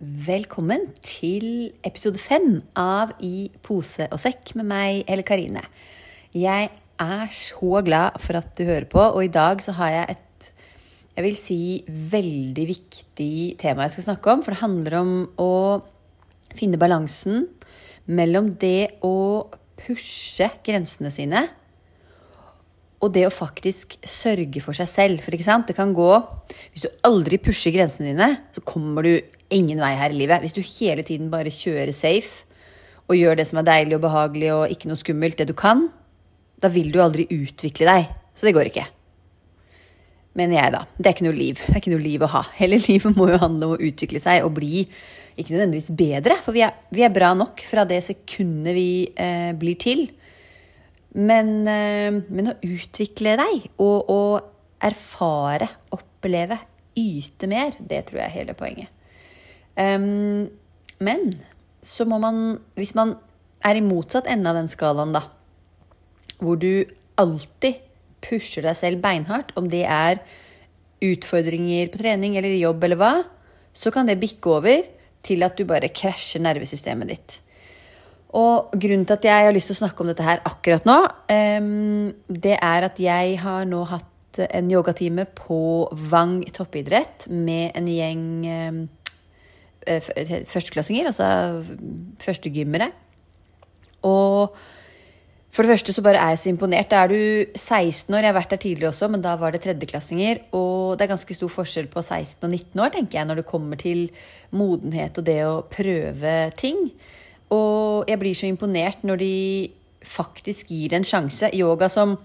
Velkommen til episode fem av I pose og sekk med meg, Helle Karine. Jeg er så glad for at du hører på, og i dag så har jeg et jeg vil si veldig viktig tema jeg skal snakke om. For det handler om å finne balansen mellom det å pushe grensene sine og det å faktisk sørge for seg selv. For ikke sant? det kan gå Hvis du aldri pusher grensene dine, så kommer du ingen vei her i livet. Hvis du hele tiden bare kjører safe og gjør det som er deilig og behagelig og ikke noe skummelt, det du kan, da vil du aldri utvikle deg. Så det går ikke. Mener jeg, da. Det er ikke noe liv. Det er ikke noe liv å ha. Hele livet må jo handle om å utvikle seg og bli ikke nødvendigvis bedre, for vi er, vi er bra nok fra det sekundet vi eh, blir til. Men, eh, men, å utvikle deg og å erfare, oppleve, yte mer, det tror jeg er hele poenget. Um, men så må man, hvis man er i motsatt ende av den skalaen, da, hvor du alltid pusher deg selv beinhardt, om det er utfordringer på trening eller jobb eller hva, så kan det bikke over til at du bare krasjer nervesystemet ditt. Og grunnen til at jeg har lyst til å snakke om dette her akkurat nå, det er at jeg har nå hatt en yogatime på Vang toppidrett med en gjeng eh, førsteklassinger, altså førstegymmere. Og for det første så bare er jeg så imponert. Da er du 16 år, jeg har vært der tidligere også, men da var det tredjeklassinger. Og det er ganske stor forskjell på 16 og 19 år, tenker jeg, når det kommer til modenhet og det å prøve ting. Og jeg blir så imponert når de faktisk gir en sjanse. Yoga som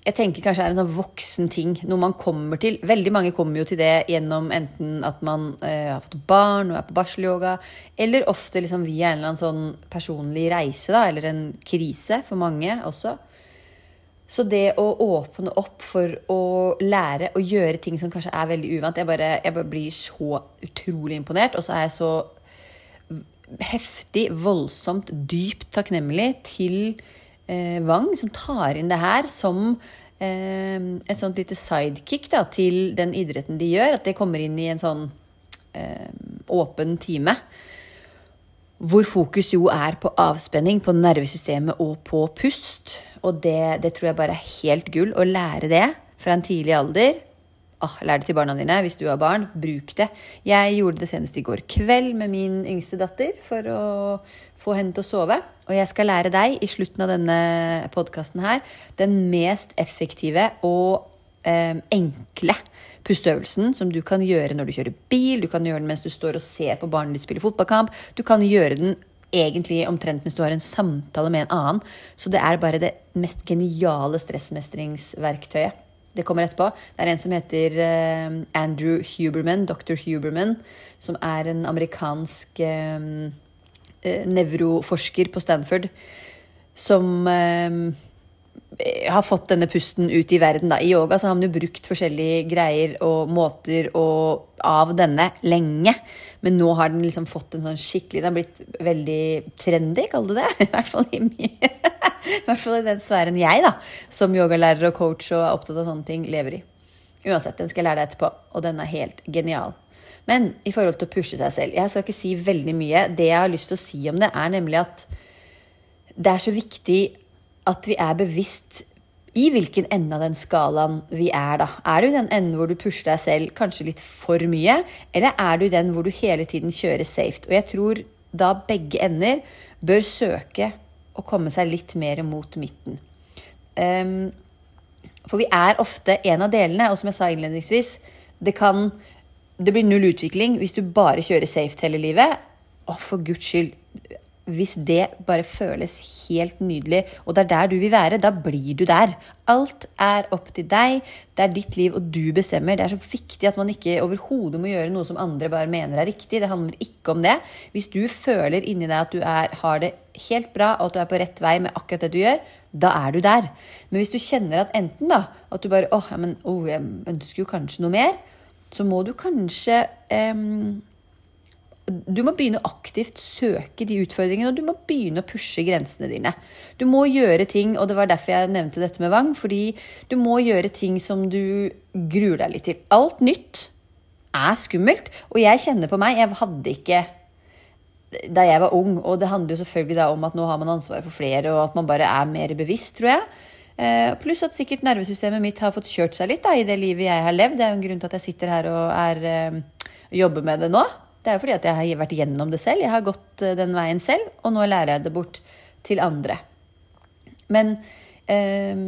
jeg tenker kanskje er en sånn voksen ting. Noe man kommer til. Veldig mange kommer jo til det gjennom enten at man eh, har fått barn og er på barselyoga, eller ofte liksom via en eller annen sånn personlig reise, da, eller en krise for mange også. Så det å åpne opp for å lære å gjøre ting som kanskje er veldig uvant Jeg bare, jeg bare blir så utrolig imponert, og så er jeg så heftig, voldsomt, dypt takknemlig til eh, Wang, som tar inn det her som eh, et sånt lite sidekick da, til den idretten de gjør. At det kommer inn i en sånn eh, åpen time. Hvor fokus jo er på avspenning, på nervesystemet og på pust. Og det, det tror jeg bare er helt gull. Å lære det fra en tidlig alder ah, lær det til barna dine hvis du har barn. Bruk det. Jeg gjorde det senest i går kveld med min yngste datter for å få henne til å sove. Og jeg skal lære deg i slutten av denne podkasten her den mest effektive og eh, enkle pusteøvelsen som du kan gjøre når du kjører bil, du kan gjøre den mens du står og ser på barnet ditt spille fotballkamp. Du kan gjøre den egentlig omtrent mens du har en samtale med en annen. Så det er bare det mest geniale stressmestringsverktøyet. Det kommer etterpå. Det er en som heter uh, Andrew Huberman, dr. Huberman, som er en amerikansk uh, nevroforsker på Stanford, som har fått denne pusten ut i verden. Da. I yoga så har man jo brukt forskjellige greier og måter og, av denne lenge. Men nå har den liksom fått en sånn skikkelig Den har blitt veldig trendy, kall du det. I hvert fall i mye I hvert fall i den sfæren jeg, da, som yogalærer og coach og er opptatt av sånne ting, lever i. Uansett, den skal jeg lære deg etterpå, og den er helt genial. Men i forhold til å pushe seg selv Jeg skal ikke si veldig mye. Det jeg har lyst til å si om det, er nemlig at det er så viktig at vi er bevisst i hvilken ende av den skalaen vi er, da. Er du i den enden hvor du pusher deg selv kanskje litt for mye, eller er du i den hvor du hele tiden kjører safe? Og jeg tror da begge ender bør søke å komme seg litt mer mot midten. Um, for vi er ofte en av delene, og som jeg sa innledningsvis, det kan det blir null utvikling hvis du bare kjører safe hele livet. Å, for guds skyld, hvis det bare føles helt nydelig, og det er der du vil være, da blir du der. Alt er opp til deg. Det er ditt liv, og du bestemmer. Det er så viktig at man ikke overhodet må gjøre noe som andre bare mener er riktig. Det handler ikke om det. Hvis du føler inni deg at du er, har det helt bra, og at du er på rett vei med akkurat det du gjør, da er du der. Men hvis du kjenner at enten da, at du bare åh, ja, men, oh, jeg ønsker jo kanskje noe mer, så må du kanskje um, du må begynne å aktivt søke de utfordringene, og du må begynne å pushe grensene dine. Du må gjøre ting, og det var derfor jeg nevnte dette med Vang, fordi du må gjøre ting som du gruer deg litt til. Alt nytt er skummelt, og jeg kjenner på meg Jeg hadde ikke da jeg var ung, og det handler jo selvfølgelig da om at nå har man ansvaret for flere, og at man bare er mer bevisst, tror jeg. Eh, pluss at sikkert nervesystemet mitt har fått kjørt seg litt da, i det livet jeg har levd. Det er jo en grunn til at jeg sitter her og er, eh, jobber med det nå. Det er jo fordi at jeg har vært gjennom det selv. Jeg har gått eh, den veien selv, og nå lærer jeg det bort til andre. Men øh,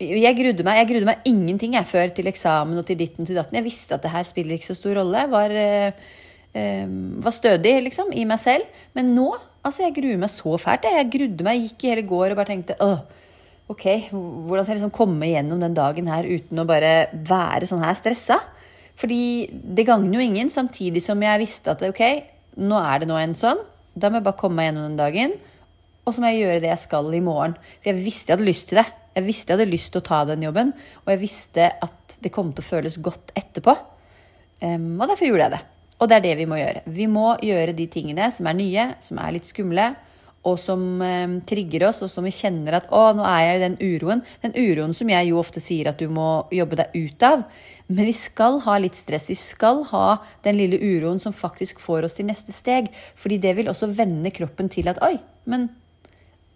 jeg grudde meg, jeg grudde meg ingenting jeg før til eksamen og til ditten og til datten. Jeg visste at det her spiller ikke så stor rolle. Var, eh, var stødig liksom, i meg selv. Men nå altså jeg gruer meg så fælt. Jeg grudde meg, gikk i hele går og bare tenkte åh, ok, hvordan skal jeg liksom komme gjennom den dagen her uten å bare være sånn her stressa? Fordi det gagner jo ingen, samtidig som jeg visste at ok, nå er det nå en sånn. Da må jeg bare komme meg gjennom den dagen. Og så må jeg gjøre det jeg skal i morgen. For jeg visste jeg hadde lyst til det. Jeg visste jeg hadde lyst til å ta den jobben. Og jeg visste at det kom til å føles godt etterpå. Um, og derfor gjorde jeg det. Og det er det vi må gjøre. Vi må gjøre de tingene som er nye, som er litt skumle, og som eh, trigger oss, og som vi kjenner at 'Å, nå er jeg i den uroen'. Den uroen som jeg jo ofte sier at du må jobbe deg ut av. Men vi skal ha litt stress. Vi skal ha den lille uroen som faktisk får oss til neste steg. Fordi det vil også vende kroppen til at oi, men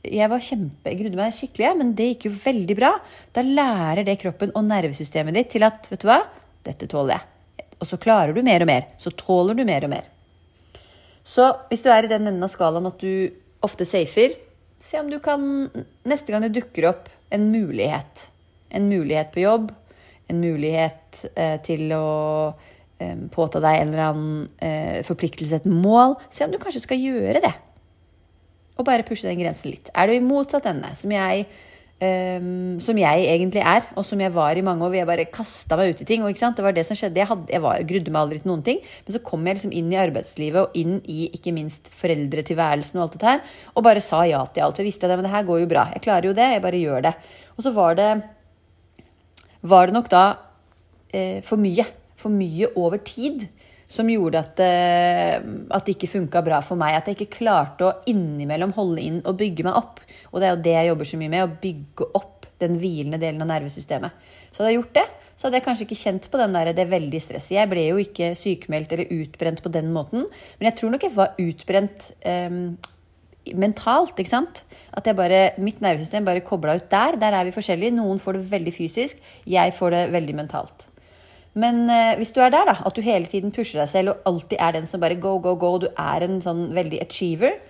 jeg var kjempe, jeg grudde meg skikkelig, men det gikk jo veldig bra. Da lærer det kroppen og nervesystemet ditt til at vet du hva, dette tåler jeg. Og så klarer du mer og mer. Så tåler du mer og mer. Så hvis du er i den enden av skalaen at du ofte safer, se om du kan neste gang det dukker opp en mulighet. En mulighet på jobb, en mulighet eh, til å eh, påta deg en eller annen eh, forpliktelse, et mål, se om du kanskje skal gjøre det. Og bare pushe den grensen litt. Er du i motsatt ende, som jeg, um, som jeg egentlig er, og som jeg var i mange år, hvor jeg bare kasta meg ut i ting. Og, det var det som skjedde. Jeg, hadde, jeg var, grudde meg aldri til noen ting. Men så kom jeg liksom inn i arbeidslivet og inn i ikke minst foreldretilværelsen og alt dette her, og bare sa ja til alt. Jeg visste at det, men det her går jo bra. Jeg klarer jo det. Jeg bare gjør det. Og så var det var det nok da eh, for mye. For mye over tid. Som gjorde at, eh, at det ikke funka bra for meg. At jeg ikke klarte å innimellom holde inn og bygge meg opp. Og det er jo det jeg jobber så mye med. Å bygge opp den hvilende delen av nervesystemet. Så hadde jeg gjort det, så hadde jeg kanskje ikke kjent på der, det veldig stresset. Jeg ble jo ikke sykemeldt eller utbrent på den måten. Men jeg tror nok jeg var utbrent um, mentalt. ikke sant? At bare, mitt nervesystem bare kobla ut der. Der er vi forskjellige. Noen får det veldig fysisk. Jeg får det veldig mentalt. Men eh, hvis du er der, da, at du hele tiden pusher deg selv og alltid er den som bare go, go, go, og du er en sånn veldig achiever,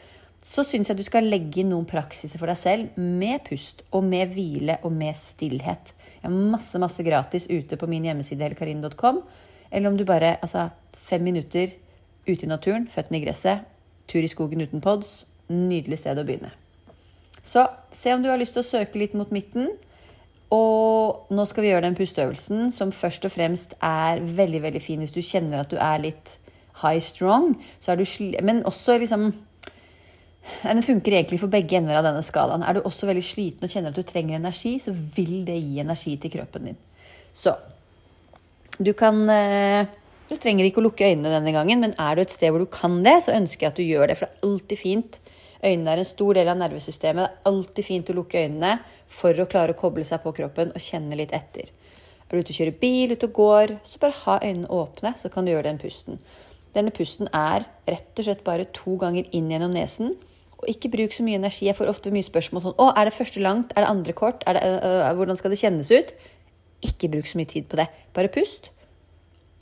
så syns jeg du skal legge inn noen praksiser for deg selv med pust og med hvile og med stillhet. Jeg har masse, masse gratis ute på min hjemmeside helkarin.com. Eller om du bare altså fem minutter ute i naturen, føttene i gresset, tur i skogen uten pods, Nydelig sted å begynne. Så se om du har lyst til å søke litt mot midten. Og nå skal vi gjøre den pusteøvelsen som først og fremst er veldig veldig fin hvis du kjenner at du er litt high strong. Så er du men også liksom Den funker egentlig for begge ender av denne skalaen. Er du også veldig sliten og kjenner at du trenger energi, så vil det gi energi til kroppen din. Så du kan eh, Du trenger ikke å lukke øynene denne gangen, men er du et sted hvor du kan det, så ønsker jeg at du gjør det. For det er alltid fint Øynene er en stor del av nervesystemet. Det er alltid fint å lukke øynene for å klare å koble seg på kroppen og kjenne litt etter. Er du ute og kjører bil, ute og går, så bare ha øynene åpne, så kan du gjøre den pusten. Denne pusten er rett og slett bare to ganger inn gjennom nesen. Og ikke bruk så mye energi. Jeg får ofte mye spørsmål sånn Å, er det første langt? Er det andre kort? Det, øh, hvordan skal det kjennes ut? Ikke bruk så mye tid på det. Bare pust,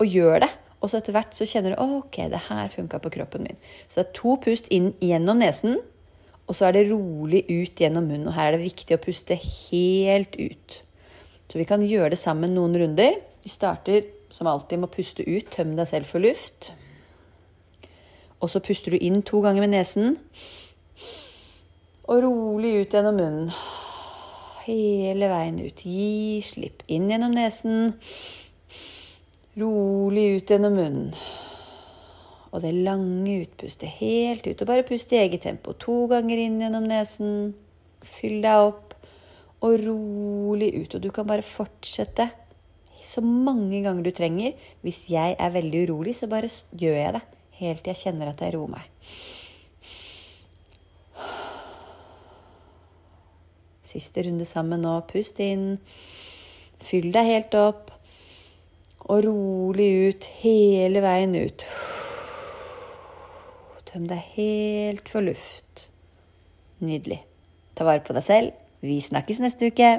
og gjør det. Og så etter hvert så kjenner du ok, det her funka på kroppen min. Så det er to pust inn gjennom nesen. Og så er det rolig ut gjennom munnen. Og her er det viktig å puste helt ut. Så vi kan gjøre det sammen noen runder. Vi starter som alltid med å puste ut. Tøm deg selv for luft. Og så puster du inn to ganger med nesen. Og rolig ut gjennom munnen. Hele veien ut. Gi slipp. Inn gjennom nesen. Rolig ut gjennom munnen. Og det lange utpustet helt ut. Og bare pust i eget tempo. To ganger inn gjennom nesen. Fyll deg opp. Og rolig ut. Og du kan bare fortsette så mange ganger du trenger. Hvis jeg er veldig urolig, så bare gjør jeg det. Helt til jeg kjenner at jeg roer meg. Siste runde sammen nå. Pust inn. Fyll deg helt opp. Og rolig ut hele veien ut. Tøm deg helt for luft. Nydelig. Ta vare på deg selv. Vi snakkes neste uke.